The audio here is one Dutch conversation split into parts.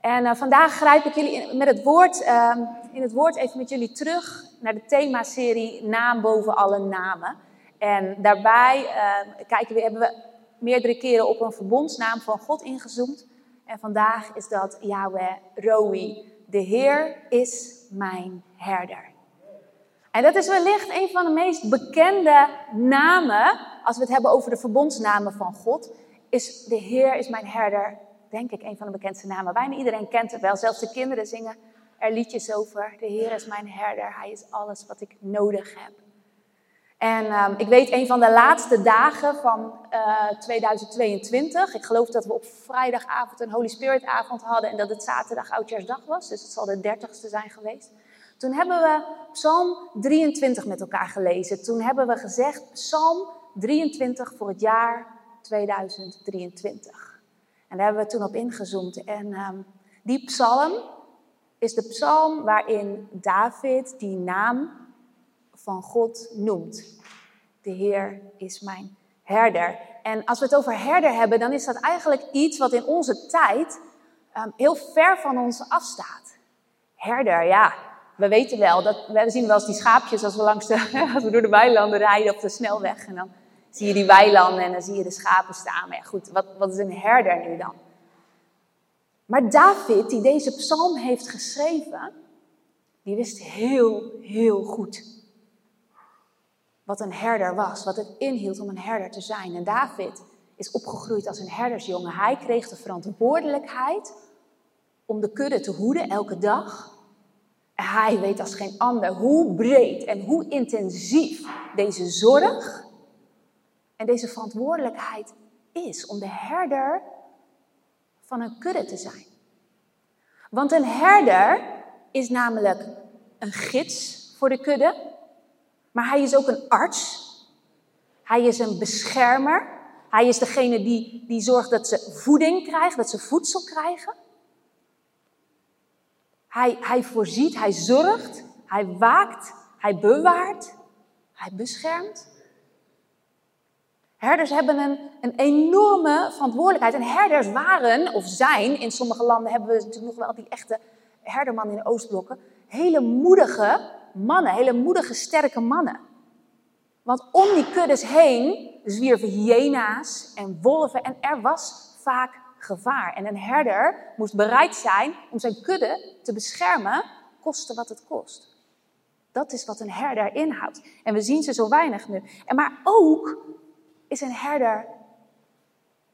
En uh, vandaag grijp ik jullie in, met het woord, uh, in het woord even met jullie terug naar de themaserie Naam boven alle namen. En daarbij uh, kijken we, hebben we meerdere keren op een verbondsnaam van God ingezoomd. En vandaag is dat Yahweh Roi. De Heer is mijn herder. En dat is wellicht een van de meest bekende namen, als we het hebben over de verbondsnamen van God, is de Heer is mijn herder, denk ik, een van de bekendste namen. Bijna iedereen kent het wel, zelfs de kinderen zingen er liedjes over. De Heer is mijn herder, Hij is alles wat ik nodig heb. En um, ik weet een van de laatste dagen van uh, 2022. Ik geloof dat we op vrijdagavond een Holy Spirit avond hadden en dat het zaterdag Oudjaarsdag was. Dus het zal de dertigste zijn geweest. Toen hebben we Psalm 23 met elkaar gelezen. Toen hebben we gezegd Psalm 23 voor het jaar 2023. En daar hebben we toen op ingezoomd. En um, die psalm is de psalm waarin David die naam van God noemt. De Heer is mijn herder. En als we het over herder hebben, dan is dat eigenlijk iets wat in onze tijd um, heel ver van ons afstaat. Herder, ja, we weten wel, dat, we zien wel eens die schaapjes als we, langs de, als we door de weilanden rijden op de snelweg. En dan zie je die weilanden en dan zie je de schapen staan. Maar goed, wat, wat is een herder nu dan? Maar David, die deze psalm heeft geschreven, die wist heel, heel goed wat een herder was, wat het inhield om een herder te zijn. En David is opgegroeid als een herdersjongen. Hij kreeg de verantwoordelijkheid om de kudde te hoeden elke dag. Hij weet als geen ander hoe breed en hoe intensief deze zorg en deze verantwoordelijkheid is om de herder van een kudde te zijn. Want een herder is namelijk een gids voor de kudde, maar hij is ook een arts. Hij is een beschermer. Hij is degene die, die zorgt dat ze voeding krijgen, dat ze voedsel krijgen. Hij, hij voorziet, hij zorgt, hij waakt, hij bewaart, hij beschermt. Herders hebben een, een enorme verantwoordelijkheid. En herders waren, of zijn, in sommige landen hebben we natuurlijk nog wel die echte herderman in de Oostblokken, hele moedige mannen, hele moedige, sterke mannen. Want om die kuddes heen zwierven hyena's en wolven en er was vaak gevaar. En een herder moest bereid zijn om zijn kudde te beschermen, koste wat het kost. Dat is wat een herder inhoudt. En we zien ze zo weinig nu. En maar ook is een herder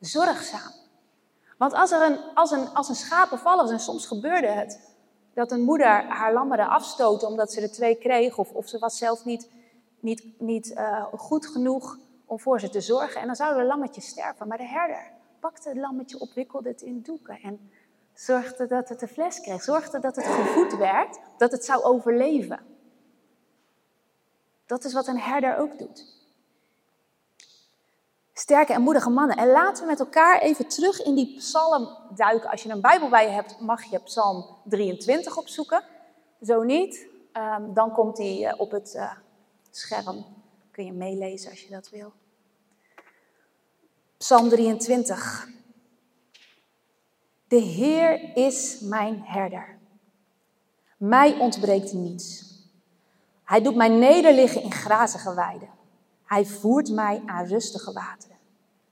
zorgzaam. Want als er een, als een, als een schapen vallen, en soms gebeurde het, dat een moeder haar lammeren afstootte omdat ze er twee kreeg, of, of ze was zelf niet, niet, niet uh, goed genoeg om voor ze te zorgen. En dan zouden de lammetjes sterven. Maar de herder pakte het lammetje op, wikkelde het in doeken en zorgde dat het een fles kreeg. Zorgde dat het gevoed werd, dat het zou overleven. Dat is wat een herder ook doet. Sterke en moedige mannen. En laten we met elkaar even terug in die psalm duiken. Als je een Bijbel bij je hebt, mag je psalm 23 opzoeken. Zo niet, um, dan komt die uh, op het uh, scherm. Kun je meelezen als je dat wil. Psalm 23. De Heer is mijn herder. Mij ontbreekt niets. Hij doet mij nederliggen in grazige weiden. Hij voert mij aan rustige wateren.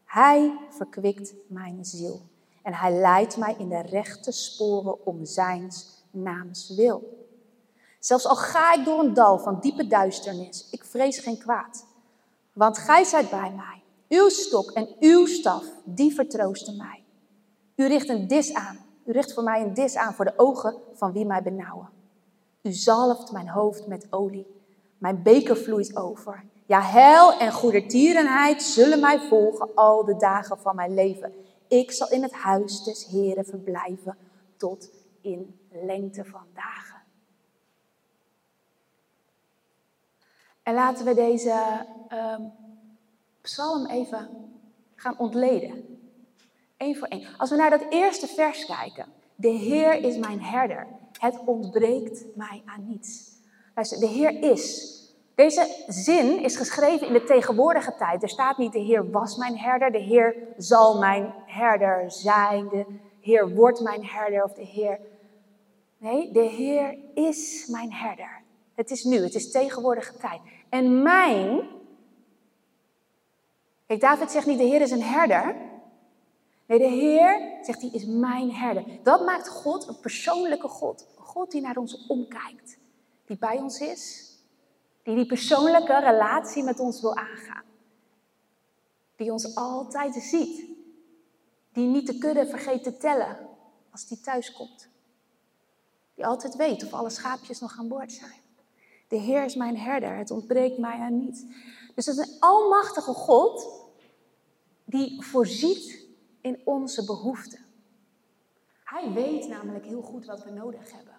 Hij verkwikt mijn ziel. En hij leidt mij in de rechte sporen om zijns naams wil. Zelfs al ga ik door een dal van diepe duisternis, ik vrees geen kwaad. Want gij zijt bij mij. Uw stok en uw staf, die vertroosten mij. U richt een dis aan. U richt voor mij een dis aan voor de ogen van wie mij benauwen. U zalft mijn hoofd met olie. Mijn beker vloeit over. Ja, heil en goedertierenheid zullen mij volgen al de dagen van mijn leven. Ik zal in het huis des Heren verblijven tot in lengte van dagen. En laten we deze um, psalm even gaan ontleden. Eén voor één. Als we naar dat eerste vers kijken. De Heer is mijn herder. Het ontbreekt mij aan niets. Luister, de Heer is. Deze zin is geschreven in de tegenwoordige tijd. Er staat niet de Heer was mijn herder, de Heer zal mijn herder zijn, de Heer wordt mijn herder of de Heer. Nee, de Heer is mijn herder. Het is nu, het is tegenwoordige tijd. En mijn. Kijk, David zegt niet: de Heer is een herder. Nee, de Heer, zegt hij, is mijn herder. Dat maakt God een persoonlijke God. Een God die naar ons omkijkt. Die bij ons is. Die die persoonlijke relatie met ons wil aangaan. Die ons altijd ziet. Die niet de kudde vergeet te tellen als die thuis komt. Die altijd weet of alle schaapjes nog aan boord zijn. De Heer is mijn herder, het ontbreekt mij aan niets. Dus het is een almachtige God die voorziet in onze behoeften. Hij weet namelijk heel goed wat we nodig hebben.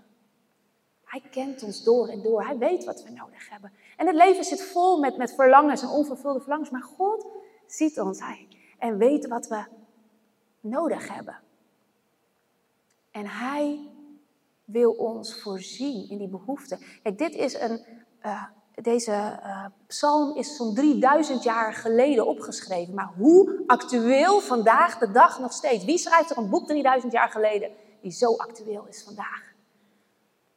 Hij kent ons door en door. Hij weet wat we nodig hebben. En het leven zit vol met, met verlangens en onvervulde verlangens. Maar God ziet ons hij, en weet wat we nodig hebben. En Hij wil ons voorzien in die behoeften. Kijk, dit is een, uh, deze uh, psalm is zo'n 3000 jaar geleden opgeschreven. Maar hoe actueel vandaag de dag nog steeds? Wie schrijft er een boek 3000 jaar geleden die zo actueel is vandaag?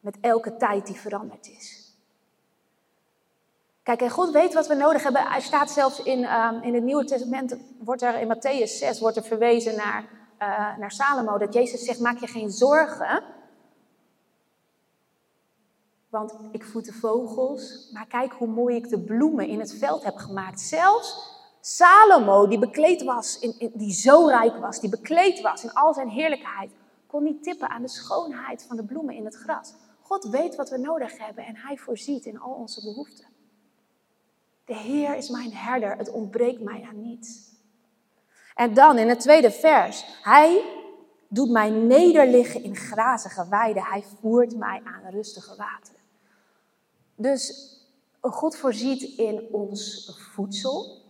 Met elke tijd die veranderd is. Kijk, en God weet wat we nodig hebben. Hij staat zelfs in, um, in het Nieuwe Testament, wordt er in Matthäus 6 wordt er verwezen naar, uh, naar Salomo. Dat Jezus zegt, maak je geen zorgen. Want ik voed de vogels, maar kijk hoe mooi ik de bloemen in het veld heb gemaakt. Zelfs Salomo, die bekleed was, in, die zo rijk was, die bekleed was in al zijn heerlijkheid, kon niet tippen aan de schoonheid van de bloemen in het gras. God weet wat we nodig hebben en hij voorziet in al onze behoeften. De Heer is mijn herder, het ontbreekt mij aan niets. En dan in het tweede vers, Hij doet mij nederliggen in grazige weiden, Hij voert mij aan rustige wateren. Dus God voorziet in ons voedsel,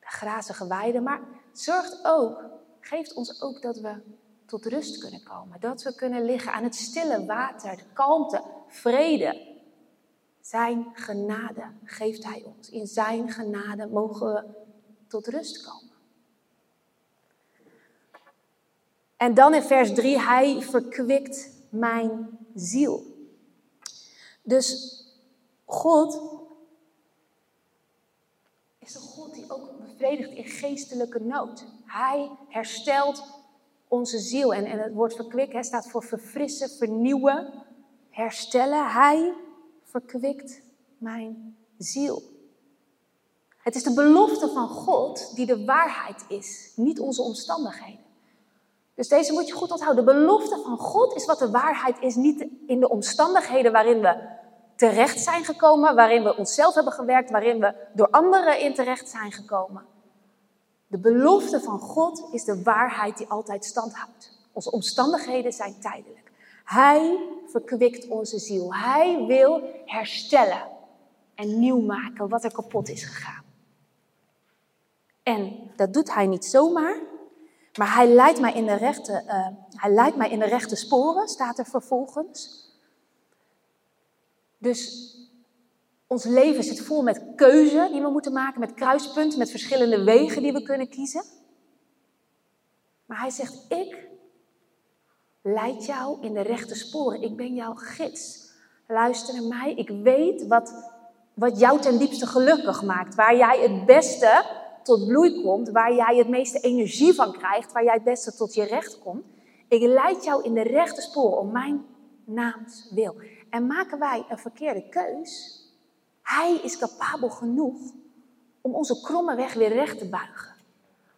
de grazige weiden, maar zorgt ook, geeft ons ook dat we tot rust kunnen komen. Dat we kunnen liggen aan het stille water, de kalmte, vrede. Zijn genade geeft Hij ons. In Zijn genade mogen we tot rust komen. En dan in vers 3, Hij verkwikt mijn ziel. Dus God is een God die ook bevredigt in geestelijke nood. Hij herstelt onze ziel. En, en het woord verkwikken staat voor verfrissen, vernieuwen, herstellen. Hij verkwikt mijn ziel. Het is de belofte van God die de waarheid is, niet onze omstandigheden. Dus deze moet je goed onthouden. De belofte van God is wat de waarheid is, niet in de omstandigheden waarin we terecht zijn gekomen, waarin we onszelf hebben gewerkt, waarin we door anderen in terecht zijn gekomen. De belofte van God is de waarheid die altijd stand houdt. Onze omstandigheden zijn tijdelijk. Hij verkwikt onze ziel. Hij wil herstellen en nieuw maken wat er kapot is gegaan. En dat doet hij niet zomaar, maar hij leidt mij in de rechte, uh, hij leidt mij in de rechte sporen, staat er vervolgens. Dus ons leven zit vol met keuzen die we moeten maken, met kruispunten, met verschillende wegen die we kunnen kiezen. Maar hij zegt, ik leid jou in de rechte sporen. Ik ben jouw gids. Luister naar mij. Ik weet wat, wat jou ten diepste gelukkig maakt. Waar jij het beste tot bloei komt. Waar jij het meeste energie van krijgt. Waar jij het beste tot je recht komt. Ik leid jou in de rechte sporen om mijn naams wil. En maken wij een verkeerde keus. Hij is capabel genoeg om onze kromme weg weer recht te buigen.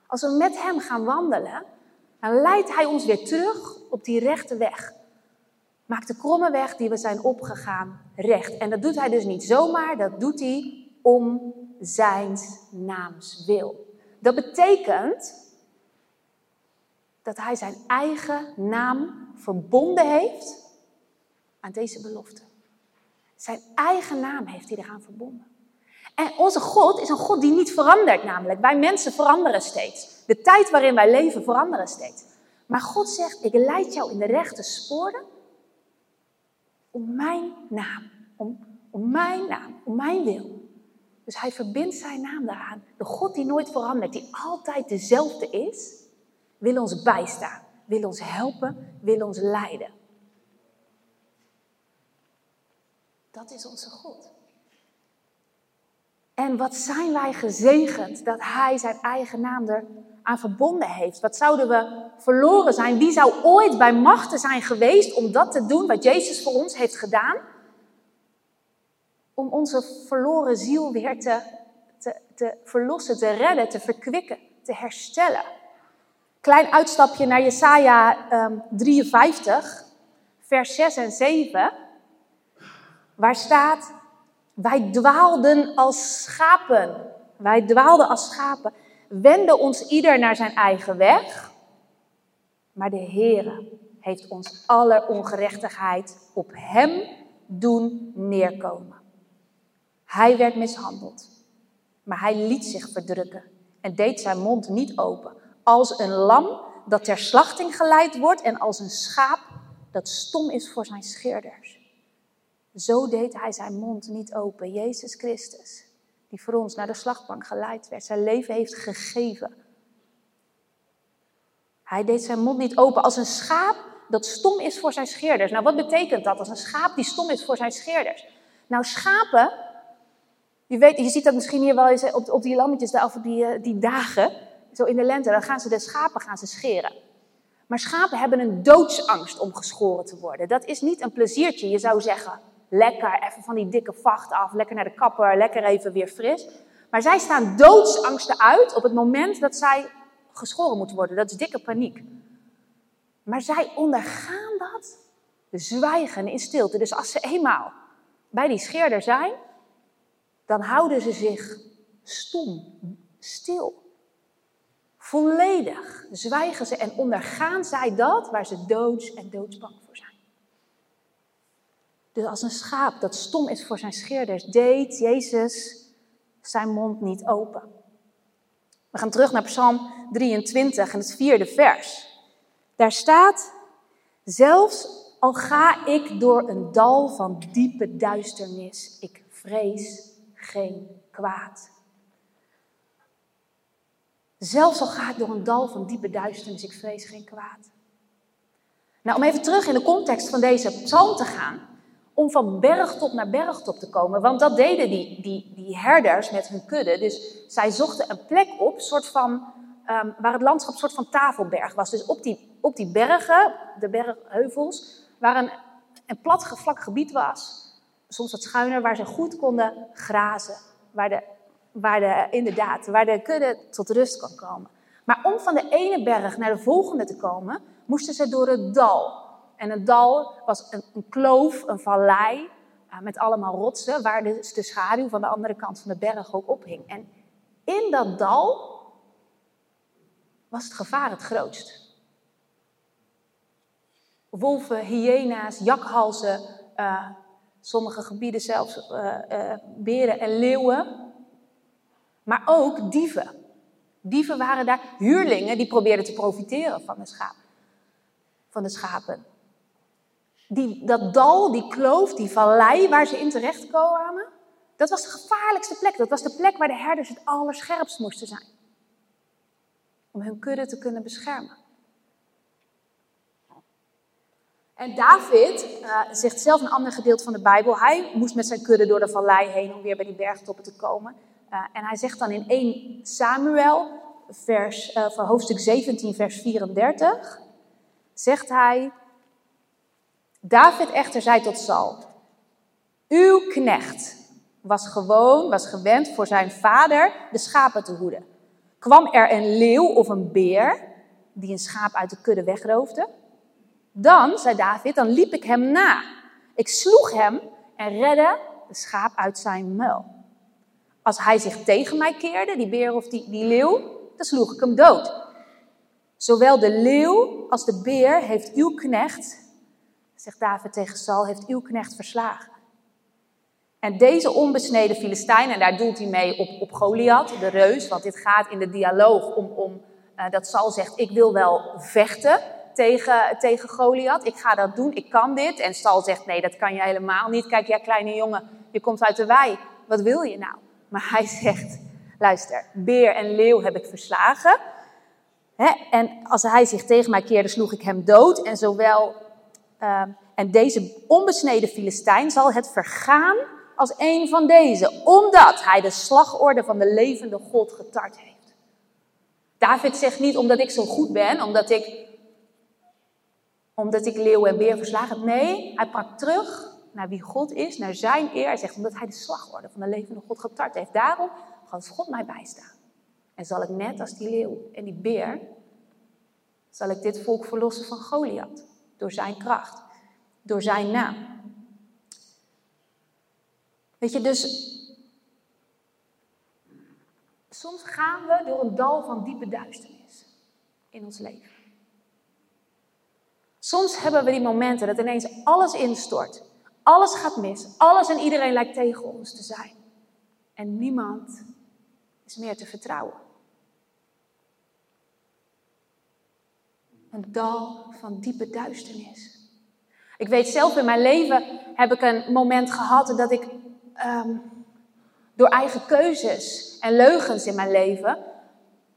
Als we met hem gaan wandelen, dan leidt hij ons weer terug op die rechte weg. Maakt de kromme weg die we zijn opgegaan recht. En dat doet hij dus niet zomaar, dat doet hij om zijn naams wil. Dat betekent dat hij zijn eigen naam verbonden heeft aan deze belofte. Zijn eigen naam heeft hij eraan verbonden. En onze God is een God die niet verandert, namelijk. Wij mensen veranderen steeds. De tijd waarin wij leven veranderen steeds. Maar God zegt, ik leid jou in de rechte sporen om mijn naam, om, om mijn naam, om mijn wil. Dus hij verbindt zijn naam daaraan. De God die nooit verandert, die altijd dezelfde is, wil ons bijstaan. wil ons helpen, wil ons leiden. Dat is onze God. En wat zijn wij gezegend dat Hij zijn eigen naam er aan verbonden heeft. Wat zouden we verloren zijn? Wie zou ooit bij machten zijn geweest om dat te doen wat Jezus voor ons heeft gedaan? Om onze verloren ziel weer te, te, te verlossen, te redden, te verkwikken, te herstellen. Klein uitstapje naar Jesaja um, 53, vers 6 en 7, waar staat: Wij dwaalden als schapen. Wij dwaalden als schapen wenden ons ieder naar zijn eigen weg. Maar de Heere heeft ons aller ongerechtigheid op hem doen neerkomen. Hij werd mishandeld, maar hij liet zich verdrukken en deed zijn mond niet open. Als een lam dat ter slachting geleid wordt en als een schaap dat stom is voor zijn scheerders. Zo deed hij zijn mond niet open, Jezus Christus die voor ons naar de slagbank geleid werd, zijn leven heeft gegeven. Hij deed zijn mond niet open als een schaap dat stom is voor zijn scheerders. Nou, wat betekent dat als een schaap die stom is voor zijn scheerders? Nou, schapen, je, weet, je ziet dat misschien hier wel eens op, op die lammetjes daar, of die, eh, die dagen, zo in de lente, dan gaan ze de schapen gaan ze scheren. Maar schapen hebben een doodsangst om geschoren te worden. Dat is niet een pleziertje. Je zou zeggen, lekker even van die dikke vacht af, lekker naar de kapper, lekker even weer fris. Maar zij staan doodsangsten uit op het moment dat zij geschoren moeten worden. Dat is dikke paniek. Maar zij ondergaan dat, zwijgen in stilte. Dus als ze eenmaal bij die scheerder zijn, dan houden ze zich stom, stil. Volledig zwijgen ze en ondergaan zij dat waar ze doods en doodsbang voor. Dus als een schaap dat stom is voor zijn scheerders, deed Jezus zijn mond niet open. We gaan terug naar Psalm 23 en het vierde vers. Daar staat, zelfs al ga ik door een dal van diepe duisternis, ik vrees geen kwaad. Zelfs al ga ik door een dal van diepe duisternis, ik vrees geen kwaad. Nou, om even terug in de context van deze psalm te gaan om van bergtop naar bergtop te komen. Want dat deden die, die, die herders met hun kudde. Dus zij zochten een plek op, soort van, um, waar het landschap een soort van tafelberg was. Dus op die, op die bergen, de bergheuvels, waar een, een plat vlak gebied was. Soms wat schuiner, waar ze goed konden grazen. Waar, de, waar de, inderdaad, waar de kudde tot rust kon komen. Maar om van de ene berg naar de volgende te komen, moesten ze door het dal. En het dal was een, kloof, een vallei, uh, met allemaal rotsen, waar dus de schaduw van de andere kant van de berg ook ophing. En in dat dal was het gevaar het grootst. Wolven, hyena's, jakhalzen, uh, sommige gebieden zelfs uh, beren en leeuwen. Maar ook dieven. Dieven waren daar huurlingen die probeerden te profiteren van de, van de schapen die, dat dal, die kloof, die vallei waar ze in terecht kwamen, dat was de gevaarlijkste plek. Dat was de plek waar de herders het allerscherpst moesten zijn. Om hun kudde te kunnen beschermen. En David uh, zegt zelf een ander gedeelte van de Bijbel. Hij moest met zijn kudde door de vallei heen om weer bij die bergtoppen te komen. Uh, en hij zegt dan in 1 Samuel, vers, uh, van hoofdstuk 17, vers 34, zegt hij... David echter zei tot Saul: Uw knecht was gewoon, was gewend voor zijn vader de schapen te hoeden. Kwam er een leeuw of een beer die een schaap uit de kudde wegroofde? Dan, zei David, dan liep ik hem na. Ik sloeg hem en redde de schaap uit zijn muil. Als hij zich tegen mij keerde, die beer of die, die leeuw, dan sloeg ik hem dood. Zowel de leeuw als de beer heeft uw knecht zegt David tegen Saul, heeft uw knecht verslagen. En deze onbesneden Filistijn, en daar doelt hij mee op, op Goliath, de reus, want dit gaat in de dialoog om, om uh, dat Saul zegt, ik wil wel vechten tegen, tegen Goliath, ik ga dat doen, ik kan dit. En Saul zegt, nee, dat kan je helemaal niet. Kijk, jij kleine jongen, je komt uit de wei, wat wil je nou? Maar hij zegt, luister, beer en leeuw heb ik verslagen. Hè? En als hij zich tegen mij keerde, sloeg ik hem dood. En zowel. Ehm, en deze onbesneden Filistijn zal het vergaan als een van deze, omdat hij de slagorde van de levende God getart heeft. David zegt niet omdat ik zo goed ben, omdat ik, omdat ik leeuw en beer verslagen heb. Nee, hij pakt terug naar wie God is, naar zijn eer. Hij zegt omdat hij de slagorde van de levende God getart heeft. Daarom gaat God mij bijstaan. En zal ik net als die leeuw en die beer, zal ik dit volk verlossen van Goliath. Door zijn kracht, door zijn naam. Weet je, dus soms gaan we door een dal van diepe duisternis in ons leven. Soms hebben we die momenten dat ineens alles instort. Alles gaat mis. Alles en iedereen lijkt tegen ons te zijn. En niemand is meer te vertrouwen. Een dal van diepe duisternis. Ik weet zelf in mijn leven heb ik een moment gehad dat ik ehm, door eigen keuzes en leugens in mijn leven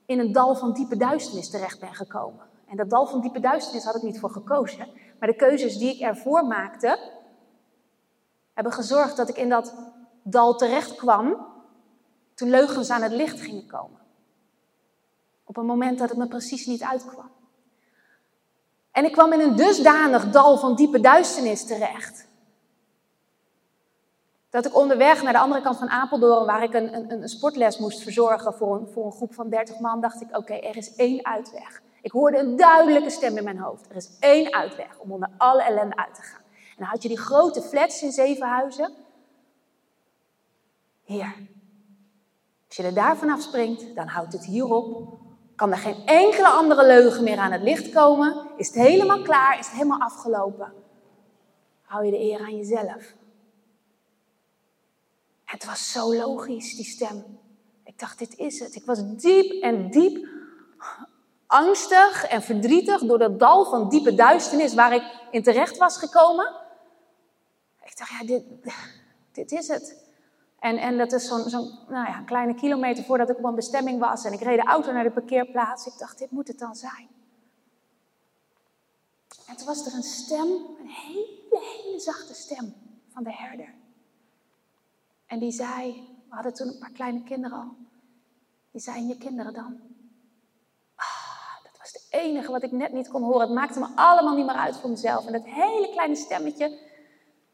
in een dal van diepe duisternis terecht ben gekomen. En dat dal van diepe duisternis had ik niet voor gekozen. Maar de keuzes die ik ervoor maakte, hebben gezorgd dat ik in dat dal terecht kwam toen leugens aan het licht gingen komen. Op een moment dat het me precies niet uitkwam. En ik kwam in een dusdanig dal van diepe duisternis terecht. Dat ik onderweg naar de andere kant van Apeldoorn, waar ik een, een, een sportles moest verzorgen voor een, voor een groep van 30 man, dacht ik: oké, er is één uitweg. Ik hoorde een duidelijke stem in mijn hoofd. Er is één uitweg om onder alle ellende uit te gaan. En dan had je die grote flats in Zevenhuizen. Hier. Als je er daar vanaf springt, dan houdt het hierop. Kan er geen enkele andere leugen meer aan het licht komen? Is het helemaal klaar? Is het helemaal afgelopen? Hou je de eer aan jezelf. Het was zo logisch, die stem. Ik dacht, dit is het. Ik was diep en diep angstig en verdrietig door dat dal van diepe duisternis waar ik in terecht was gekomen. Ik dacht, ja, dit, dit is het. En, en dat is zo'n zo'n nou ja, kleine kilometer voordat ik op een bestemming was. En ik reed de auto naar de parkeerplaats. Ik dacht, dit moet het dan zijn. En toen was er een stem, een hele, hele zachte stem van de herder. En die zei, we hadden toen een paar kleine kinderen al. Die zei, je kinderen dan? Ah, dat was het enige wat ik net niet kon horen. Het maakte me allemaal niet meer uit voor mezelf. En dat hele kleine stemmetje,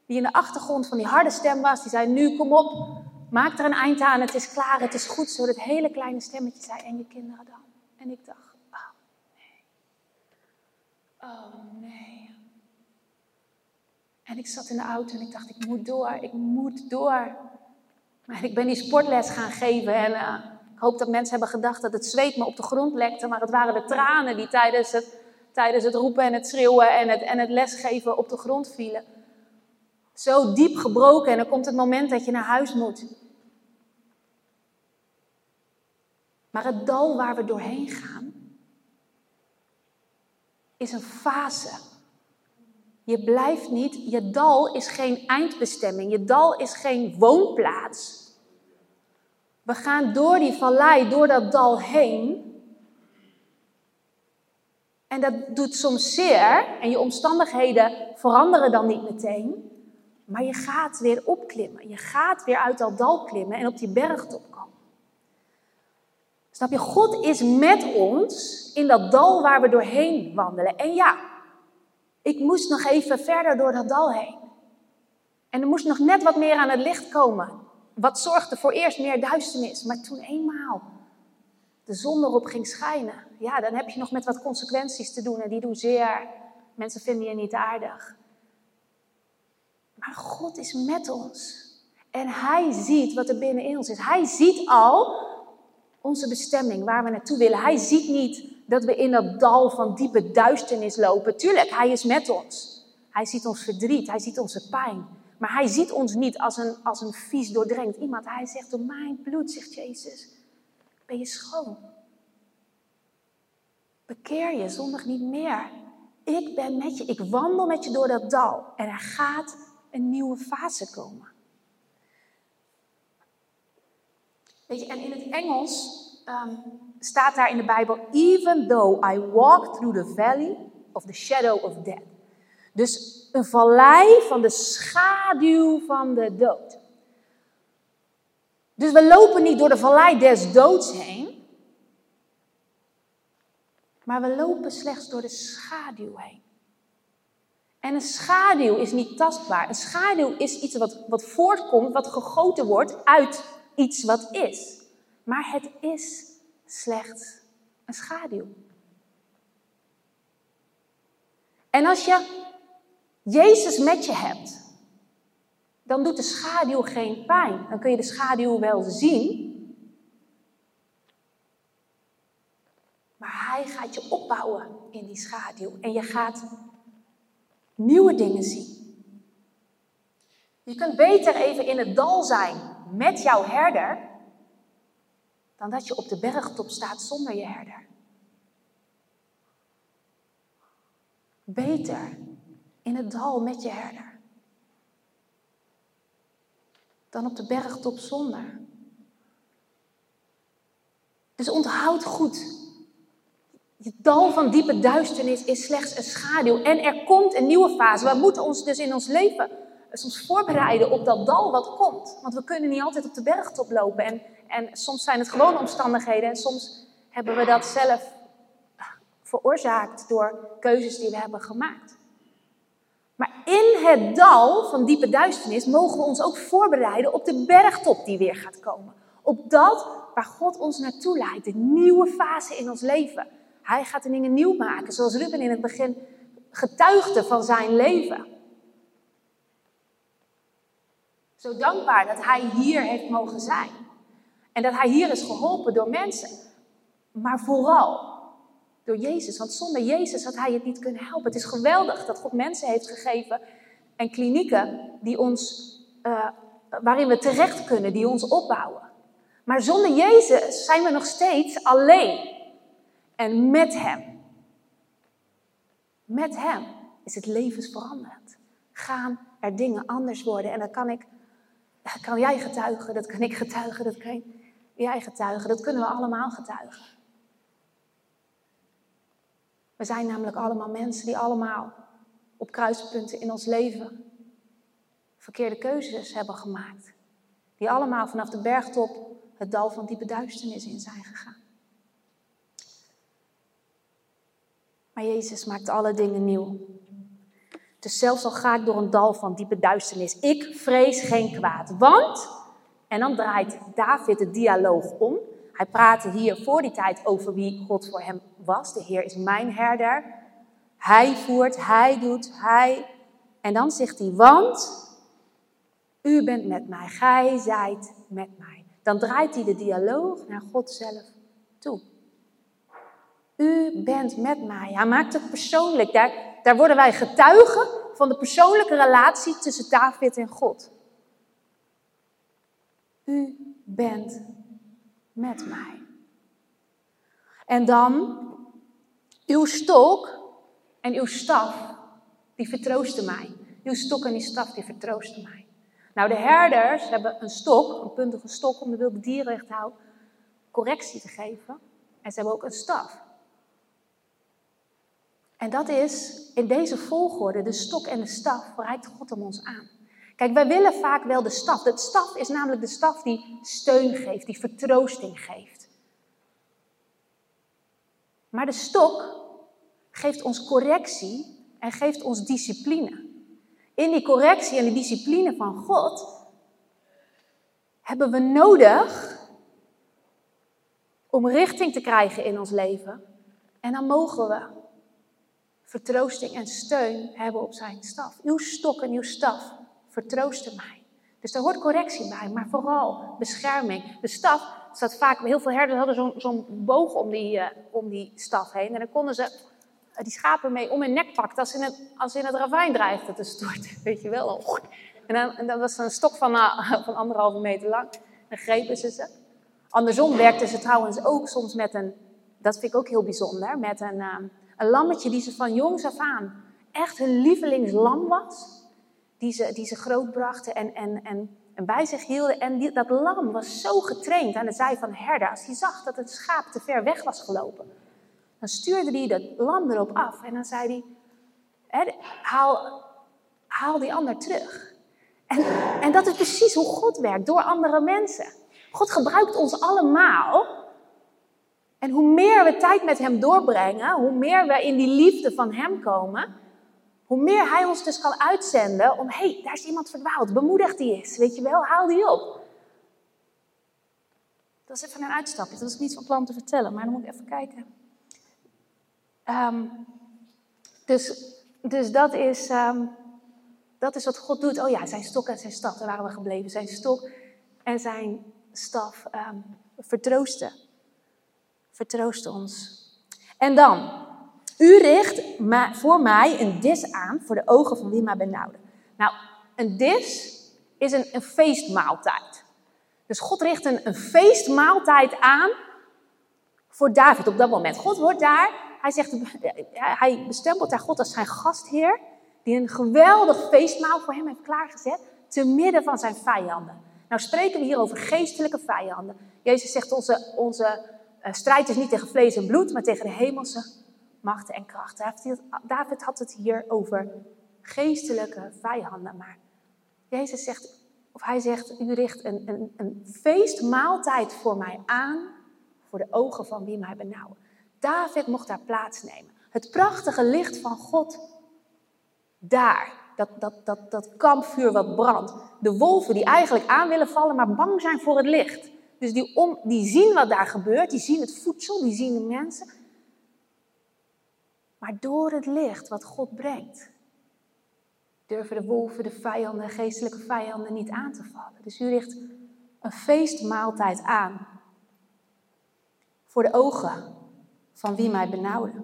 die in de achtergrond van die harde stem was, die zei, nu kom op, maak er een eind aan, het is klaar, het is goed zo. Dat hele kleine stemmetje zei, en je kinderen dan? En ik dacht, oh nee. Oh nee. En ik zat in de auto en ik dacht, ik moet door, ik moet door. En ik ben die sportles gaan geven en uh, ik hoop dat mensen hebben gedacht dat het zweet me op de grond lekte, maar het waren de tranen die tijdens het, tijdens het roepen en het schreeuwen en het, en het lesgeven op de grond vielen. Zo diep gebroken en dan komt het moment dat je naar huis moet. Maar het dal waar we doorheen gaan, is een fase. Je blijft niet, je dal is geen eindbestemming, je dal is geen woonplaats. We gaan door die vallei, door dat dal heen. En dat doet soms zeer en je omstandigheden veranderen dan niet meteen. Maar je gaat weer opklimmen. Je gaat weer uit dat dal klimmen en op die bergtop komen. Snap je? God is met ons in dat dal waar we doorheen wandelen. En ja, ik moest nog even verder door dat dal heen. En er moest nog net wat meer aan het licht komen. Wat zorgde voor eerst meer duisternis. Maar toen eenmaal de zon erop ging schijnen, ja, dan heb je nog met wat consequenties te doen. En die doen zeer. Mensen vinden je niet aardig. Maar God is met ons. En Hij ziet wat er binnenin ons is. Hij ziet al onze bestemming, waar we naartoe willen. Hij ziet niet dat we in dat dal van diepe duisternis lopen. Tuurlijk, Hij is met ons. Hij ziet ons verdriet, Hij ziet onze pijn. Maar Hij ziet ons niet als een, als een vies doordrenkt iemand. Hij zegt, door mijn bloed, zegt Jezus, ben je schoon. Bekeer je zondag niet meer. Ik ben met je, ik wandel met je door dat dal. En er gaat een nieuwe fase komen. Weet je, en in het Engels um, staat daar in de Bijbel: Even though I walk through the valley of the shadow of death. Dus een vallei van de schaduw van de dood. Dus we lopen niet door de vallei des doods heen, maar we lopen slechts door de schaduw heen. En een schaduw is niet tastbaar. Een schaduw is iets wat, wat voortkomt, wat gegoten wordt uit iets wat is. Maar het is slechts een schaduw. En als je Jezus met je hebt, dan doet de schaduw geen pijn. Dan kun je de schaduw wel zien. Maar hij gaat je opbouwen in die schaduw. En je gaat nieuwe dingen zien. Je kunt beter even in het dal zijn met jouw herder, dan dat je op de bergtop staat zonder je herder. Beter in het dal met je herder, dan op de bergtop zonder. Dus onthoud goed. Het dal van diepe duisternis is slechts een schaduw. En er komt een nieuwe fase. We moeten ons dus in ons leven soms voorbereiden op dat dal wat komt. Want we kunnen niet altijd op de bergtop lopen. En, en soms zijn het gewone omstandigheden. En soms hebben we dat zelf veroorzaakt door keuzes die we hebben gemaakt. Maar in het dal van diepe duisternis mogen we ons ook voorbereiden op de bergtop die weer gaat komen. Op dat waar God ons naartoe leidt, de nieuwe fase in ons leven. Hij gaat de dingen nieuw maken, zoals Ruben in het begin getuigde van zijn leven. Zo dankbaar dat hij hier heeft mogen zijn. En dat hij hier is geholpen door mensen. Maar vooral door Jezus. Want zonder Jezus had hij het niet kunnen helpen. Het is geweldig dat God mensen heeft gegeven en klinieken die ons, uh, waarin we terecht kunnen, die ons opbouwen. Maar zonder Jezus zijn we nog steeds alleen. En met Hem. Met Hem is het levensveranderend. Gaan er dingen anders worden. En dat kan ik, kan jij getuigen, dat kan ik getuigen, dat kan jij getuigen, dat kunnen we allemaal getuigen. We zijn namelijk allemaal mensen die allemaal op kruispunten in ons leven verkeerde keuzes hebben gemaakt. Die allemaal vanaf de bergtop het dal van diepe duisternis in zijn gegaan. Maar Jezus maakt alle dingen nieuw. Dus zelfs al ga ik door een dal van diepe duisternis, ik vrees geen kwaad. Want, en dan draait David de dialoog om. Hij praatte hier voor die tijd over wie God voor hem was. De Heer is mijn herder. Hij voert, hij doet, hij. En dan zegt hij, want u bent met mij, gij zijt met mij. Dan draait hij de dialoog naar God zelf toe. U bent met mij. Hij maakt het persoonlijk. Daar, daar worden wij getuigen van de persoonlijke relatie tussen David en God. U bent met mij. En dan, uw stok en uw staf, die vertroosten mij. Uw stok en uw staf, die vertroosten mij. Nou, de herders hebben een stok, een puntige stok om de wilde dieren correctie te geven. En ze hebben ook een staf. En dat is in deze volgorde, de stok en de staf, reikt God om ons aan. Kijk, wij willen vaak wel de staf. De staf is namelijk de staf die steun geeft, die vertroosting geeft. Maar de stok geeft ons correctie en geeft ons discipline. In die correctie en die discipline van God hebben we nodig om richting te krijgen in ons leven. En dan mogen we vertroosting en steun hebben op zijn staf. Uw stok en uw staf vertroosten mij. Dus daar hoort correctie bij, maar vooral bescherming. De staf staat vaak, heel veel herders hadden zo'n boog om die, uh, om die staf heen. En dan konden ze uh, die schapen mee om hun nek pakken als ze in het, als in het ravijn dreigden te storten. Weet je wel. En dan, en dat was een stok van, uh, van anderhalve meter lang. Dan grepen ze ze. Andersom werkten ze trouwens ook soms met een, dat vind ik ook heel bijzonder, met een, een lammetje die ze van jongs af aan echt hun lievelingslam was die ze, die ze grootbrachten en, en, en en bij zich hielden. En dat lam was zo getraind aan de zij van de herder. Als hij zag dat het schaap te ver weg was gelopen, dan stuurde hij dat lam erop af. En dan zei hij, haal, haal die ander terug. En, en dat is precies hoe God werkt, door andere mensen. God gebruikt ons allemaal. En hoe meer we tijd met Hem doorbrengen, hoe meer we in die liefde van Hem komen, hoe meer Hij ons dus kan uitzenden om, hé, hey, daar is iemand verdwaald, bemoedig die eens, weet je wel, haal die op. Dat is even een uitstapje, dat is niet van plan te vertellen, maar dan moet ik even kijken. Um, dus, dus dat is, um, dat is wat God doet. Oh ja, zijn stok en zijn staf, daar waren we gebleven. Zijn stok en zijn staf um, vertroosten. Vertroosten ons. En dan, u richt voor mij een dis aan voor de ogen van wie mij benauwde. Nou, een dis is een, een feestmaaltijd. Dus God richt een, feestmaaltijd aan voor David op dat moment. God wordt daar, hij, zegt, hij bestempelt daar God als zijn gastheer, die een geweldig feestmaal voor hem heeft klaargezet, te midden van zijn vijanden. Nou spreken we hier over geestelijke vijanden. Jezus zegt, onze, onze strijd is niet tegen vlees en bloed, maar tegen de hemelse machten en krachten. David had het hier over geestelijke vijanden. Maar Jezus zegt, of hij zegt, u richt een, een, een feestmaaltijd voor mij aan, voor de ogen van wie mij benauwen. David mocht daar plaatsnemen. Het prachtige licht van God daar. Dat, dat, dat, dat kampvuur wat brandt. De wolven die eigenlijk aan willen vallen, maar bang zijn voor het licht. Dus die, om, die zien wat daar gebeurt, die zien het voedsel, die zien de mensen. Maar door het licht wat God brengt, durven de wolven, de vijanden, de geestelijke vijanden niet aan te vallen. Dus u richt een feestmaaltijd aan voor de ogen van wie mij benauwde.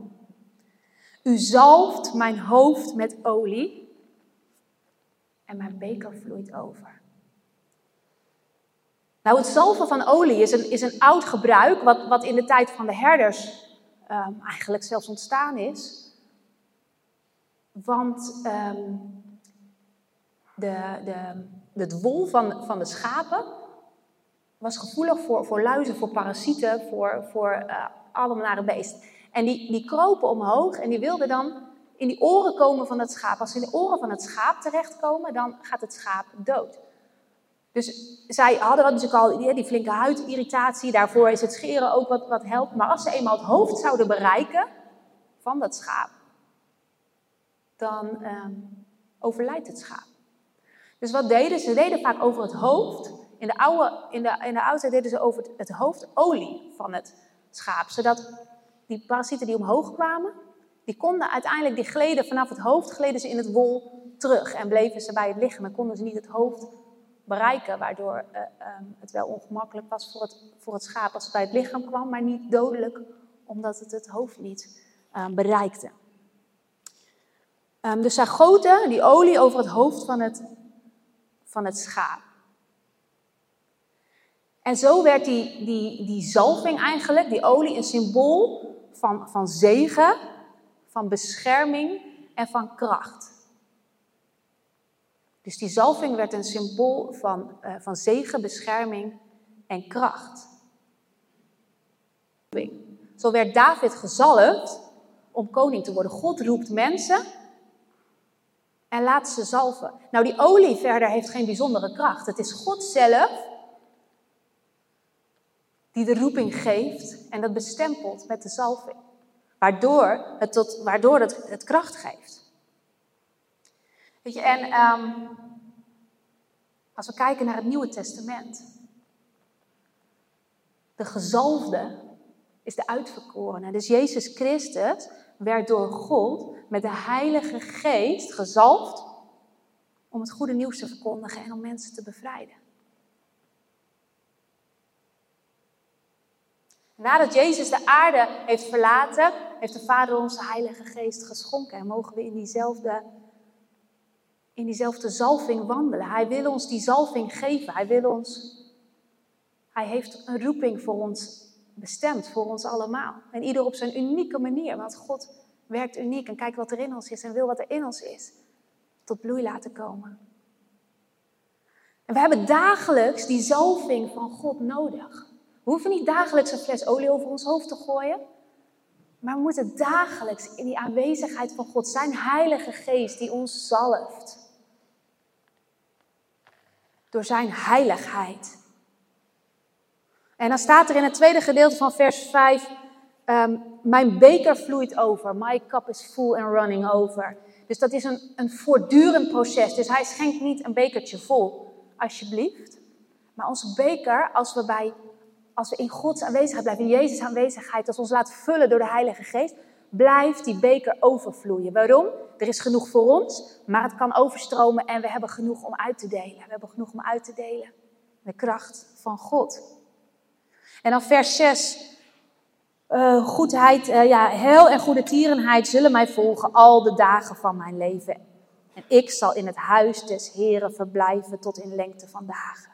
U zalft mijn hoofd met olie en mijn beker vloeit over. Nou, het zalven van olie is een, is een oud gebruik, wat, wat in de tijd van de herders um, eigenlijk zelfs ontstaan is. Want um, de, de, het wol van, van de schapen was gevoelig voor, voor luizen, voor parasieten, voor, voor uh, alle nare beesten. En die, die kropen omhoog en die wilden dan in die oren komen van het schaap. Als ze in de oren van het schaap terechtkomen, dan gaat het schaap dood. Dus zij hadden natuurlijk al die, flinke huidirritatie. Daarvoor is het scheren ook wat, wat helpt. Maar als ze eenmaal het hoofd zouden bereiken van dat schaap, dan um, overlijdt het schaap. Dus wat deden ze? Ze deden vaak over het hoofd. In de oude, in de, in de oude tijd deden ze over het, hoofd olie van het schaap. Zodat die parasieten die omhoog kwamen, die konden uiteindelijk, die gleden vanaf het hoofd, gleden ze in het wol terug. En bleven ze bij het lichaam en konden ze niet het hoofd bereiken. Waardoor uh, um, het wel ongemakkelijk was voor het, voor het schaap als het bij het lichaam kwam, maar niet dodelijk, omdat het het hoofd niet uh, bereikte. Um, dus zij goten die olie over het hoofd van het, van het schaap. En zo werd die, die, die zalving eigenlijk, die olie, een symbool van, van zegen, van bescherming en van kracht. Dus die zalving werd een symbool van, uh, van zegen, bescherming en kracht. Zo werd David gezalfd om koning te worden. God roept mensen en laat ze zalven. Nou, die olie verder heeft geen bijzondere kracht. Het is God zelf die de roeping geeft en dat bestempelt met de zalving. Waardoor het, tot, waardoor het kracht geeft. Weet je, en um, als we kijken naar het Nieuwe Testament. De gezalfde is de uitverkorene. Dus Jezus Christus werd door God met de Heilige Geest gezalfd om het goede nieuws te verkondigen en om mensen te bevrijden. Nadat Jezus de aarde heeft verlaten, heeft de Vader ons de Heilige Geest geschonken. En mogen we in diezelfde, in diezelfde zalving wandelen. Hij wil ons die zalving geven. Hij wil ons. Hij heeft een roeping voor ons bestemd, voor ons allemaal. En ieder op zijn unieke manier. Want God werkt uniek en kijkt wat er in ons is en wil wat er in ons is. Tot bloei laten komen. En we hebben dagelijks die zalving van God nodig. We hoeven niet dagelijks een fles olie over ons hoofd te gooien. Maar we moeten dagelijks in die aanwezigheid van God, zijn Heilige Geest die ons zalft. Door zijn heiligheid. En dan staat er in het tweede gedeelte van vers 5, ehm, mijn beker vloeit over, my cup is full and running over. Dus dat is een, een voortdurend proces. Dus hij schenkt niet een bekertje vol, alsjeblieft. Maar onze beker, als we, bij, als we in Gods aanwezigheid blijven, in Jezus' aanwezigheid, als we ons laten vullen door de Heilige Geest, blijft die beker overvloeien. Waarom? Er is genoeg voor ons, maar het kan overstromen en we hebben genoeg om uit te delen. We hebben genoeg om uit te delen. De kracht van God. En dan vers 6. Uh, eh, goedheid, uh, ja, hel en goede tierenheid zullen mij volgen al de dagen van mijn leven. En ik zal in het huis des Heren verblijven tot in lengte van dagen.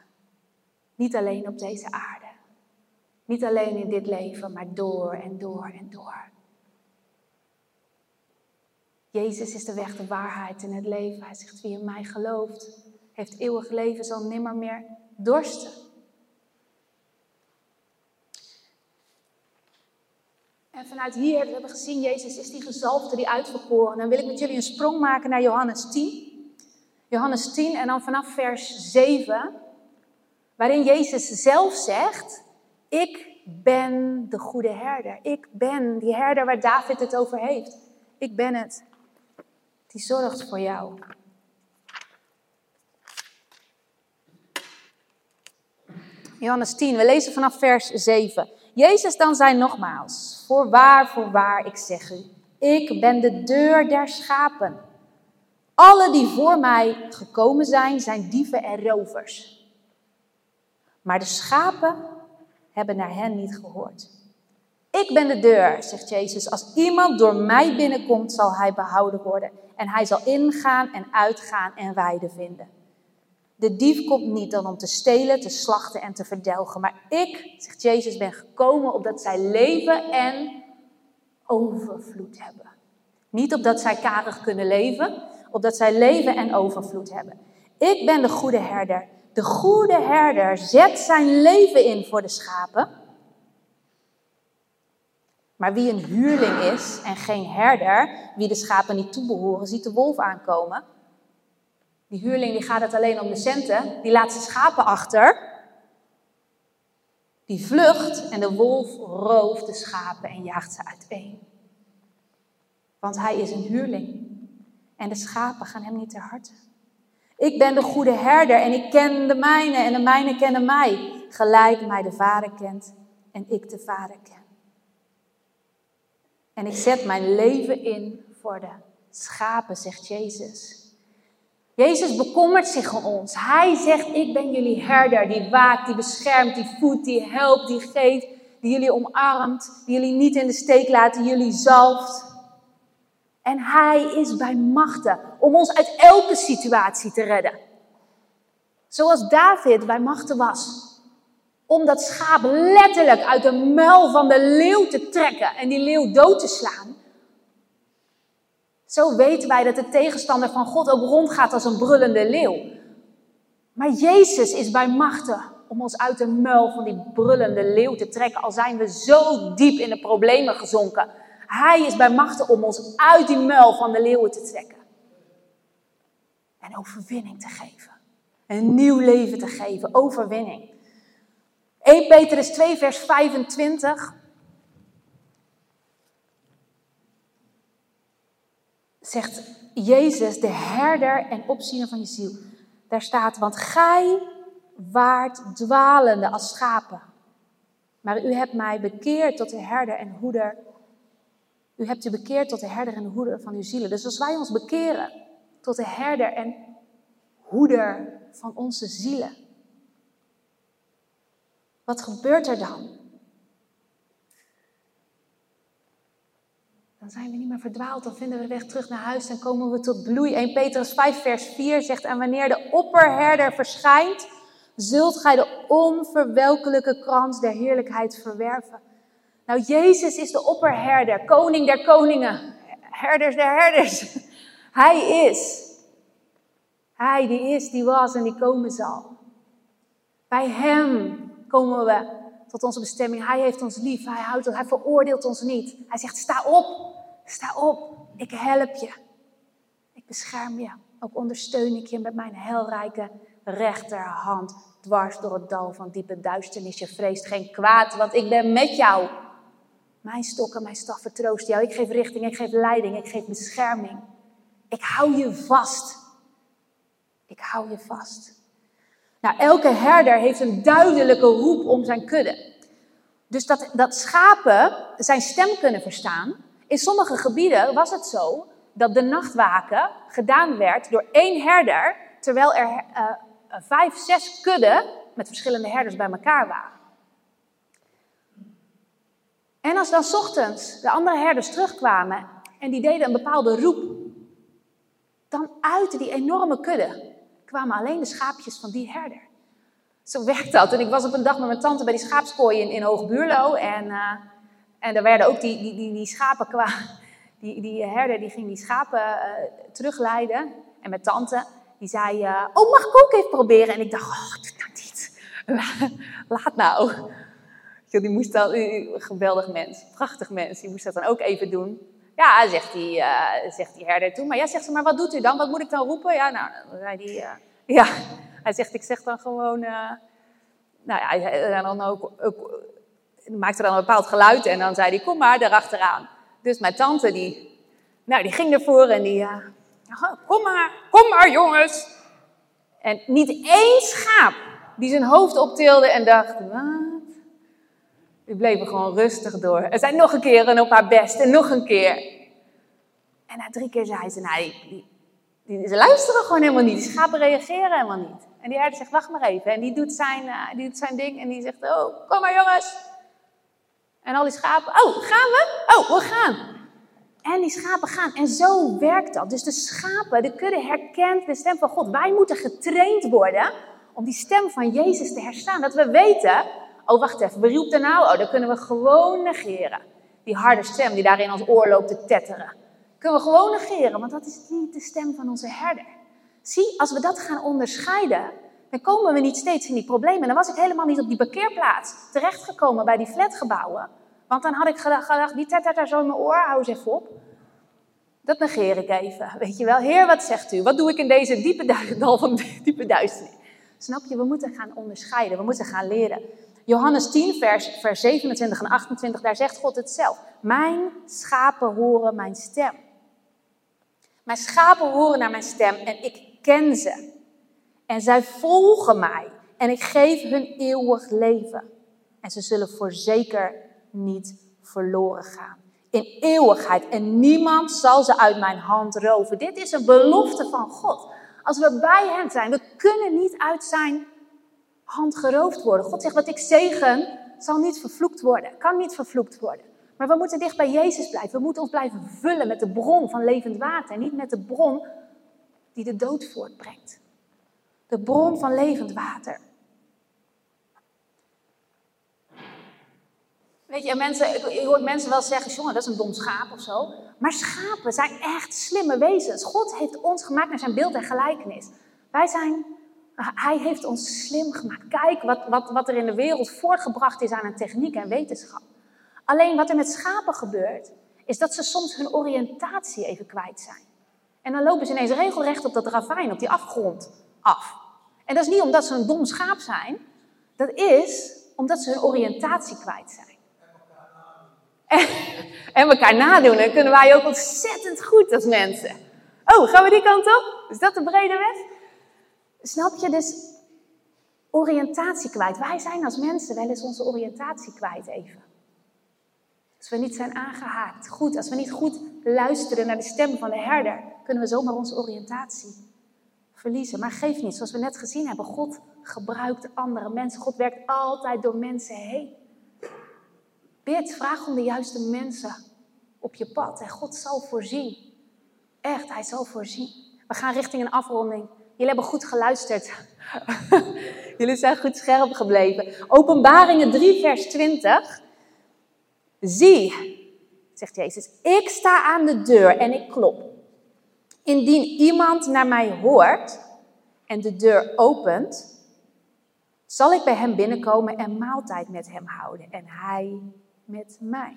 Niet alleen op deze aarde. Niet alleen in dit leven, maar door en door en door. Jezus is de weg, de waarheid en het leven. Hij zegt, wie in mij gelooft, heeft eeuwig leven, zal nimmer meer dorsten. En vanuit hier, we hebben gezien, Jezus is die gezalfde, die uitverkoren. Dan wil ik met jullie een sprong maken naar Johannes 10. Johannes 10 en dan vanaf vers 7. Waarin Jezus zelf zegt, ik ben de goede herder. Ik ben die herder waar David het over heeft. Ik ben het. Die zorgt voor jou. Johannes 10, we lezen vanaf vers 7. Jezus dan zei nogmaals, voorwaar, voorwaar, ik zeg u, ik ben de deur der schapen. Alle die voor mij gekomen zijn, zijn dieven en rovers. Maar de schapen hebben naar hen niet gehoord. Ik ben de deur, zegt Jezus. Als iemand door mij binnenkomt, zal hij behouden worden. En hij zal ingaan en uitgaan en weide vinden. De dief komt niet dan om te stelen, te slachten en te verdelgen. Maar ik, zegt Jezus, ben gekomen opdat zij leven en overvloed hebben. Niet opdat zij karig kunnen leven, opdat zij leven en overvloed hebben. Ik ben de goede herder. De goede herder zet zijn leven in voor de schapen. Maar wie een huurling is en geen herder, wie de schapen niet toebehoren, ziet de wolf aankomen die huurling die gaat het alleen om de centen. Die laat zijn schapen achter. Die vlucht en de wolf rooft de schapen en jaagt ze uiteen. Want hij is een huurling. En de schapen gaan hem niet ter harte. Ik ben de goede herder en ik ken de mijne en de mijne kennen mij. Gelijk mij de vader kent en ik de vader ken. En ik zet mijn leven in voor de schapen, zegt Jezus. Jezus bekommert zich om ons. Hij zegt, ik ben jullie herder, die waakt, die beschermt, die voedt, die helpt, die geeft, die jullie omarmt, die jullie niet in de steek laat, die jullie zalft. En hij is bij machten om ons uit elke situatie te redden. Zoals David bij machten was. Om dat schaap letterlijk uit de muil van de leeuw te trekken en die leeuw dood te slaan. Zo weten wij dat de tegenstander van God ook rondgaat als een brullende leeuw. Maar Jezus is bij machten om ons uit de muil van die brullende leeuw te trekken, al zijn we zo diep in de problemen gezonken. Hij is bij machten om ons uit die muil van de leeuwen te trekken. En overwinning te geven. Een nieuw leven te geven, overwinning. 1 Petrus 2, vers 25. zegt Jezus, de herder en opziener van je ziel. Daar staat, want gij waart dwalende als schapen. Maar u hebt mij bekeerd tot de herder en hoeder. U hebt u bekeerd tot de herder en hoeder van uw zielen. Dus als wij ons bekeren tot de herder en hoeder van onze zielen. Wat gebeurt er dan? Dan zijn we niet meer verdwaald, dan vinden we de weg terug naar huis en komen we tot bloei. 1 Petrus 5 vers 4 zegt, en wanneer de opperherder verschijnt, zult gij de onverwelkelijke krans der heerlijkheid verwerven. Nou, Jezus is de opperherder, koning der koningen, herders der herders. Hij is. Hij die is, die was en die komen zal. Bij Hem komen we tot onze bestemming. Hij heeft ons lief, Hij houdt Hij veroordeelt ons niet. Hij zegt, sta op, sta op, ik help je. Ik bescherm je. Ook ondersteun ik je met mijn helrijke rechterhand dwars door het dal van diepe duisternis. Je vreest geen kwaad, want ik ben met jou. Mijn stok en mijn staf vertroost jou. Ik geef richting, ik geef leiding, ik geef bescherming. Ik hou je vast. Ik hou je vast. Nou, elke herder heeft een duidelijke roep om zijn kudde. Dus dat, dat schapen zijn stem kunnen verstaan. In sommige gebieden was het zo dat de nachtwaken gedaan werd door één herder, terwijl er uh, vijf, zes kudden met verschillende herders bij elkaar waren. En als dan ochtends de andere herders terugkwamen en die deden een bepaalde roep, dan uit die enorme kudde kwamen alleen de schaapjes van die herder. Zo werkt dat. En ik was op een dag met mijn tante bij die schaapskooi in, in Hoogbuurlo. En, uh, en er werden ook die, die, die, die schapen kwamen. Die, die herder die ging die schapen uh, terugleiden. En mijn tante die zei, uh, oh mag ik ook even proberen? En ik dacht, oh doe nou niet. Laat nou. Die moest dan, geweldig mens, prachtig mens, die moest dat dan ook even doen. Ja, zegt die, uh, zegt die herder toen. Maar ja, zegt ze, maar wat doet u dan? Wat moet ik dan roepen? Ja, nou, zei die, uh, ja. Hij zegt, ik zeg dan gewoon, uh, nou ja, hij dan ook, ook, maakte dan een bepaald geluid en dan zei hij, kom maar erachteraan. Dus mijn tante, die, nou, die ging ervoor en die, kom maar, kom maar jongens. En niet één schaap die zijn hoofd optilde en dacht, wat? Die bleven gewoon rustig door. Er zei nog een keer en op haar best en nog een keer. En na drie keer zei ze, nou, die, die, ze luisteren gewoon helemaal niet. Die schapen reageren helemaal niet. En die herder zegt, wacht maar even. En die doet zijn, uh, die doet zijn ding en die zegt, oh, kom maar jongens. En al die schapen, oh, gaan we? Oh, we gaan. En die schapen gaan. En zo werkt dat. Dus de schapen, de kudde herkent de stem van God. Wij moeten getraind worden om die stem van Jezus te herstaan. Dat we weten, oh wacht even, roept er nou? Oh, dat kunnen we gewoon negeren. Die harde stem die daar in ons oor loopt te tetteren. Kunnen we gewoon negeren, want dat is niet de stem van onze herder. Zie, als we dat gaan onderscheiden, dan komen we niet steeds in die problemen. En dan was ik helemaal niet op die parkeerplaats terechtgekomen bij die flatgebouwen. Want dan had ik gedacht, die tettert daar zo in mijn oor, hou eens even op. Dat negeer ik even, weet je wel. Heer, wat zegt u? Wat doe ik in deze diepe dal van diepe duisternis? Snap je, we moeten gaan onderscheiden, we moeten gaan leren. Johannes 10, vers, vers 27 en 28, daar zegt God het zelf. Mijn schapen horen mijn stem. Mijn schapen horen naar mijn stem en ik ken ze. En zij volgen mij en ik geef hun eeuwig leven. En ze zullen voorzeker niet verloren gaan. In eeuwigheid. En niemand zal ze uit mijn hand roven. Dit is een belofte van God. Als we bij Hem zijn, we kunnen niet uit zijn hand geroofd worden. God zegt, wat ik zegen, zal niet vervloekt worden, kan niet vervloekt worden. Maar we moeten dicht bij Jezus blijven. We moeten ons blijven vullen met de bron van levend water. En niet met de bron die de dood voortbrengt. De bron van levend water. Weet je, mensen, je hoort mensen wel zeggen, jongen, dat is een dom schaap of zo. Maar schapen zijn echt slimme wezens. God heeft ons gemaakt naar zijn beeld en gelijkenis. Wij zijn hij heeft ons slim gemaakt. Kijk wat, wat, wat er in de wereld voortgebracht is aan een techniek en wetenschap. Alleen wat er met schapen gebeurt, is dat ze soms hun oriëntatie even kwijt zijn. En dan lopen ze ineens regelrecht op dat ravijn, op die afgrond af. En dat is niet omdat ze een dom schaap zijn, dat is omdat ze hun oriëntatie kwijt zijn. En, en elkaar nadoen, dan kunnen wij ook ontzettend goed als mensen. Oh, gaan we die kant op? Is dat de brede weg? Snap je? Dus oriëntatie kwijt. Wij zijn als mensen wel eens onze oriëntatie kwijt even. Als we niet zijn aangehaakt, goed, als we niet goed luisteren naar de stem van de herder, kunnen we zomaar onze oriëntatie verliezen. Maar geef niet, zoals we net gezien hebben, God gebruikt andere mensen. God werkt altijd door mensen heen. Bid, vraag om de juiste mensen op je pad en God zal voorzien. Echt, Hij zal voorzien. We gaan richting een afronding. Jullie hebben goed geluisterd. Jullie zijn goed scherp gebleven. Openbaringen 3, vers 20. Zie, zegt Jezus, ik sta aan de deur en ik klop. Indien iemand naar mij hoort en de deur opent, zal ik bij hem binnenkomen en maaltijd met hem houden en hij met mij.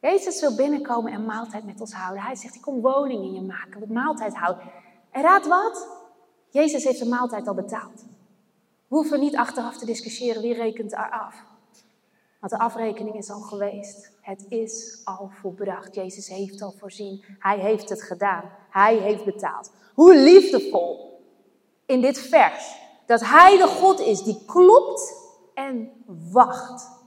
Jezus wil binnenkomen en maaltijd met ons houden. Hij zegt, ik kom woning in je maken, wat maaltijd houden. En raad wat? Jezus heeft de maaltijd al betaald. We hoeven niet achteraf te discussiëren wie rekent er af. Want de afrekening is al geweest. Het is al volbracht. Jezus heeft al voorzien. Hij heeft het gedaan. Hij heeft betaald. Hoe liefdevol in dit vers. Dat Hij de God is die klopt en wacht.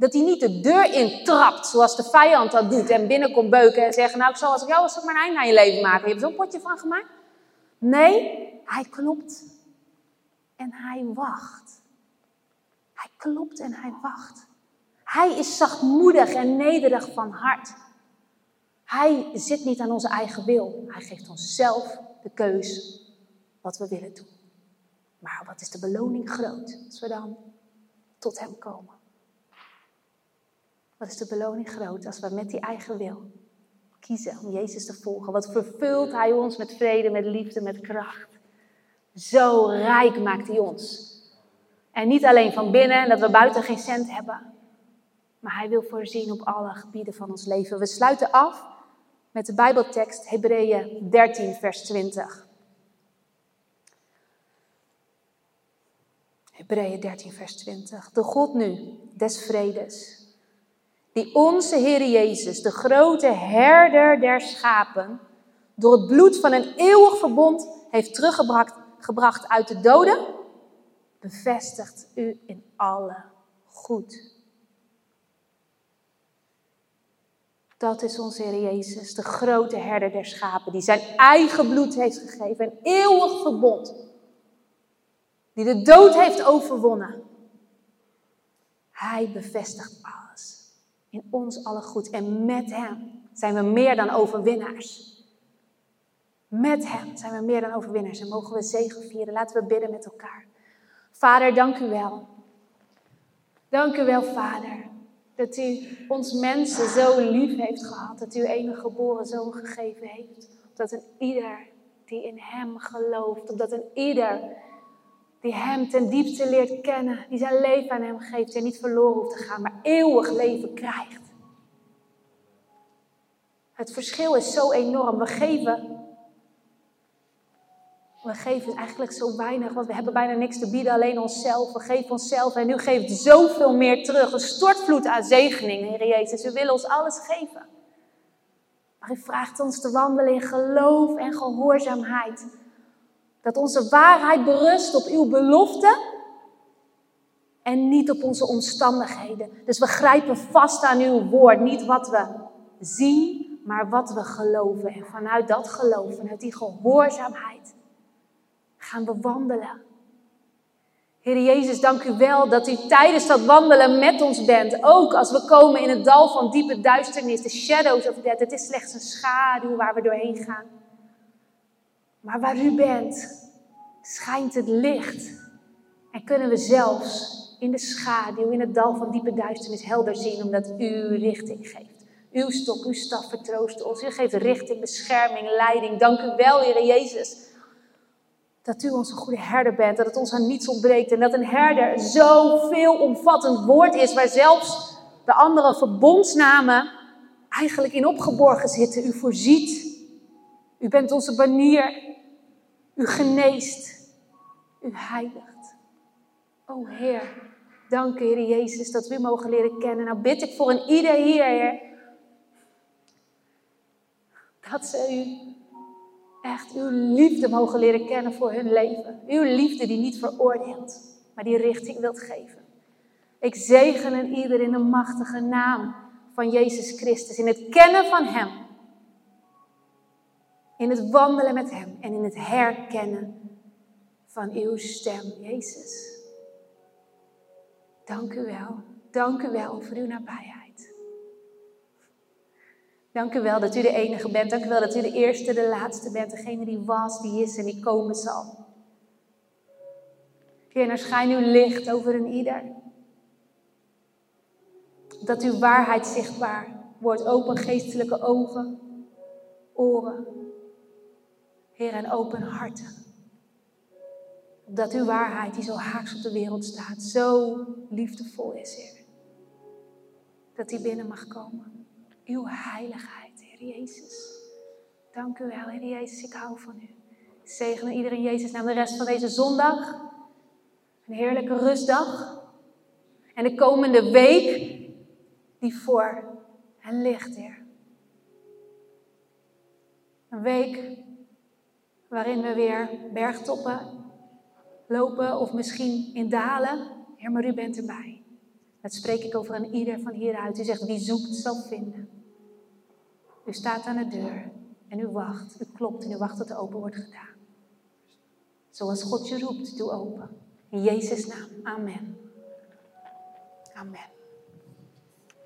Dat hij niet de deur intrapt zoals de vijand dat doet en binnenkomt beuken en zeggen, nou ik zal als ik jou was maar een eind aan je leven maken. Je hebt er zo'n potje van gemaakt. Nee, hij klopt en hij wacht. Hij klopt en hij wacht. Hij is zachtmoedig en nederig van hart. Hij zit niet aan onze eigen wil. Hij geeft ons zelf de keus wat we willen doen. Maar wat is de beloning groot als we dan tot Hem komen? Wat is de beloning groot als we met die eigen wil kiezen om Jezus te volgen? Wat vervult Hij ons met vrede, met liefde, met kracht? Zo rijk maakt Hij ons. En niet alleen van binnen, dat we buiten geen cent hebben. Maar Hij wil voorzien op alle gebieden van ons leven. We sluiten af met de Bijbeltekst Hebreeën 13, vers 20. Hebreeën 13, vers 20. De God nu, des vredes, die onze Heer Jezus, de grote herder der schapen, door het bloed van een eeuwig verbond heeft teruggebracht gebracht uit de doden, bevestigt u in alle goed. Dat is onze Heer Jezus, de grote herder der schapen, die zijn eigen bloed heeft gegeven, een eeuwig verbond, die de dood heeft overwonnen. Hij bevestigt alles in ons alle goed en met Hem zijn we meer dan overwinnaars. Met Hem zijn we meer dan overwinnaars en mogen we zegen vieren. Laten we bidden met elkaar. Vader, dank u wel. Dank u wel, Vader, dat u ons mensen zo lief heeft gehad. Dat u enige geboren zoon gegeven heeft. Dat een ieder die in Hem gelooft, dat een ieder die Hem ten diepste leert kennen, die zijn leven aan Hem geeft en niet verloren hoeft te gaan, maar eeuwig leven krijgt. Het verschil is zo enorm. We geven we geven eigenlijk zo weinig, want we hebben bijna niks te bieden, alleen onszelf. We geven onszelf en u geeft zoveel meer terug. Een stortvloed aan zegening, Heer Jezus. U wil ons alles geven. Maar u vraagt ons te wandelen in geloof en gehoorzaamheid. Dat onze waarheid berust op uw belofte en niet op onze omstandigheden. Dus we grijpen vast aan uw woord. Niet wat we zien, maar wat we geloven. En vanuit dat geloof, vanuit die gehoorzaamheid gaan we wandelen. Heer Jezus, dank u wel dat u tijdens dat wandelen met ons bent. Ook als we komen in het dal van diepe duisternis, de shadows of death. Het is slechts een schaduw waar we doorheen gaan. Maar waar u bent, schijnt het licht. En kunnen we zelfs in de schaduw, in het dal van diepe duisternis helder zien, omdat u richting geeft. Uw stok, uw staf vertroost ons. U geeft richting, bescherming, leiding. Dank u wel, Heer Jezus dat u onze goede herder bent, dat het ons aan niets ontbreekt en dat een herder zoveel omvattend woord is waar zelfs de andere verbondsnamen eigenlijk in opgeborgen zitten. U voorziet, u bent onze banier, u geneest, u heiligt. O Heer, dank Heer Jezus dat we u mogen leren kennen. Nou bid ik voor een ieder hier, Heer, dat ze u echt uw liefde mogen leren kennen voor hun leven. Uw liefde die niet veroordeelt, maar die richting wilt geven. Ik zegen een ieder in de machtige naam van Jezus Christus, in het kennen van Hem. In het wandelen met Hem en in het herkennen van uw stem, Jezus. Dank u wel. Dank u wel voor uw nabijheid. Dank u wel dat u de enige bent. Dank u wel dat u de eerste, de laatste bent. Degene die was, die is en die komen zal. Heer, nou schijn uw licht over een ieder. Dat uw waarheid zichtbaar wordt. Open geestelijke ogen, oren. Heer, en open harten. Dat uw waarheid, die zo haaks op de wereld staat, zo liefdevol is, Heer. Dat die binnen mag komen. Uw heiligheid, Heer Jezus. Dank u wel, Heer Jezus, ik hou van u. Zegen iedereen Jezus naar de rest van deze zondag. Een heerlijke rustdag. En de komende week die voor hen ligt, Heer. Een week waarin we weer bergtoppen lopen of misschien in dalen. Heer, maar u bent erbij. Dat spreek ik over aan ieder van hieruit. U zegt, wie zoekt zal vinden. U staat aan de deur en u wacht. U klopt en u wacht tot er open wordt gedaan. Zoals God je roept, doe open. In Jezus' naam. Amen. Amen.